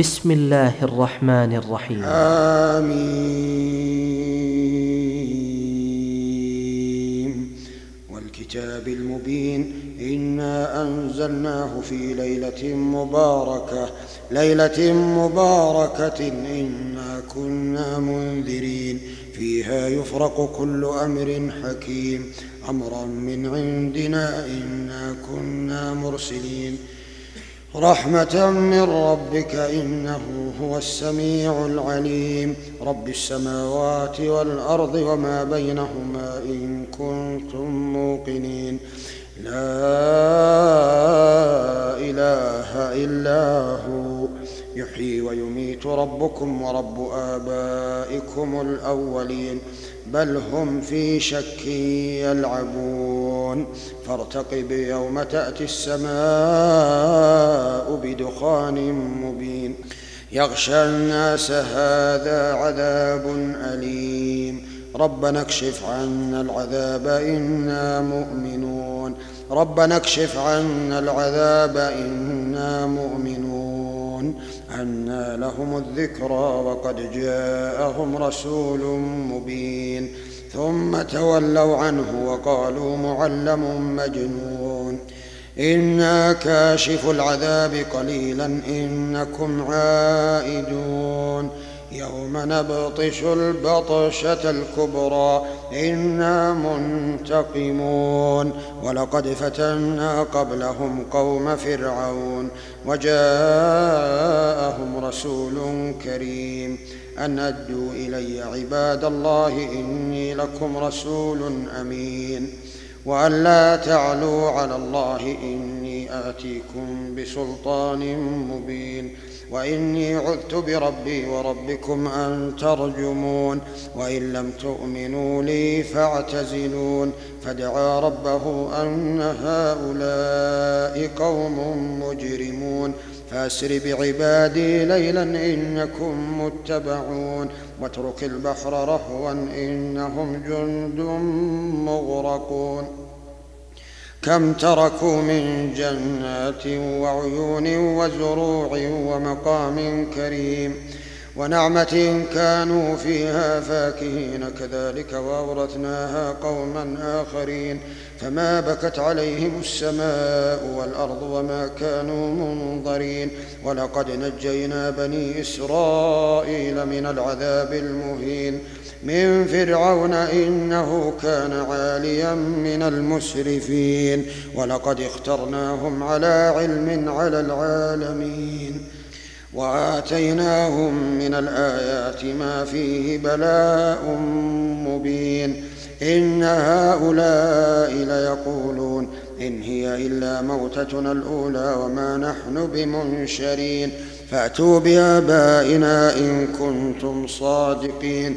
بسم الله الرحمن الرحيم. آمين. والكتاب المبين. إنا أنزلناه في ليلة مباركة. ليلة مباركة. إنا كنا منذرين. فيها يفرق كل أمر حكيم. أمرا من عندنا. إنا كنا مرسلين. رحمة من ربك إنه هو السميع العليم. رب السماوات والأرض وما بينهما إن كنتم موقنين. لا إله إلا هو. يحيي ويميت. ربكم ورب آبائكم الأولين. بل هم في شك يلعبون. فارتقب يوم تأتي السماء يغشى الناس هذا عذاب أليم. ربنا اكشف عنا العذاب إنا مؤمنون. ربنا اكشف عنا العذاب إنا مؤمنون. أنى لهم الذكرى وقد جاءهم رسول مبين. ثم تولوا عنه وقالوا معلم مجنون. إنا كاشف العذاب قليلا إنكم عائدون يوم نبطش البطشة الكبرى إنا منتقمون ولقد فتنا قبلهم قوم فرعون وجاءهم رسول كريم أن أدوا إلي عباد الله إني لكم رسول أمين وأن لا تعلوا على الله آتيكم بسلطان مبين وإني عذت بربي وربكم أن ترجمون وإن لم تؤمنوا لي فاعتزلون فدعا ربه أن هؤلاء قوم مجرمون فأسر بعبادي ليلا إنكم متبعون واترك البحر رهوا إنهم جند مغرقون كم تركوا من جنات وعيون وزروع ومقام كريم ونعمة كانوا فيها فاكهين كذلك وأورثناها قوما آخرين فما بكت عليهم السماء والأرض وما كانوا منظرين ولقد نجينا بني إسرائيل من العذاب المهين من فرعون إنه كان عاليا من المسرفين. ولقد اخترناهم على علم على العالمين. وآتيناهم من الآيات ما فيه بلاء مبين. إن هؤلاء ليقولون إن هي إلا موتتنا الأولى وما نحن بمنشرين. فأتوا بآبائنا إن كنتم صادقين.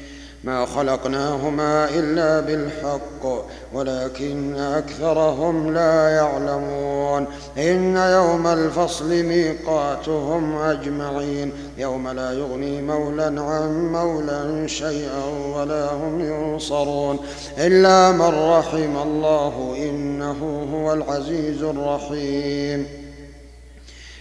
ما خلقناهما إلا بالحق ولكن أكثرهم لا يعلمون. إن يوم الفصل ميقاتهم أجمعين يوم لا يغني مولى عن مولى شيئا ولا هم ينصرون. إلا من رحم الله إنه هو العزيز الرحيم.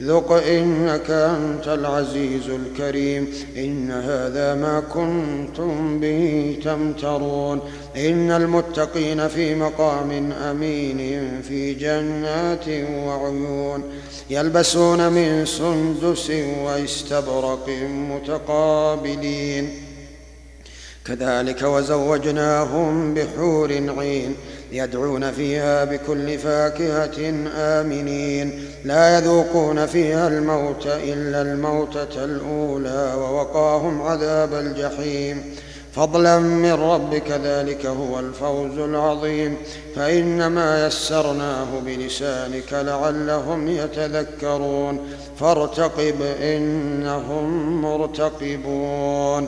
ذق إنك أنت العزيز الكريم. إن هذا ما كنتم به تمترون. إن المتقين في مقام أمين في جنات وعيون. يلبسون من سندس واستبرق متقابلين. كذلك وزوجناهم بحور عين يدعون فيها بكل فاكهة آمنين. لا يذوقون فيها الموت إلا الموتة الأولى ووقاهم عذاب الجحيم. فضلا من ربك ذلك هو الفوز العظيم. فإنما يسرناه بلسانك لعلهم يتذكرون. فارتقب إنهم مرتقبون.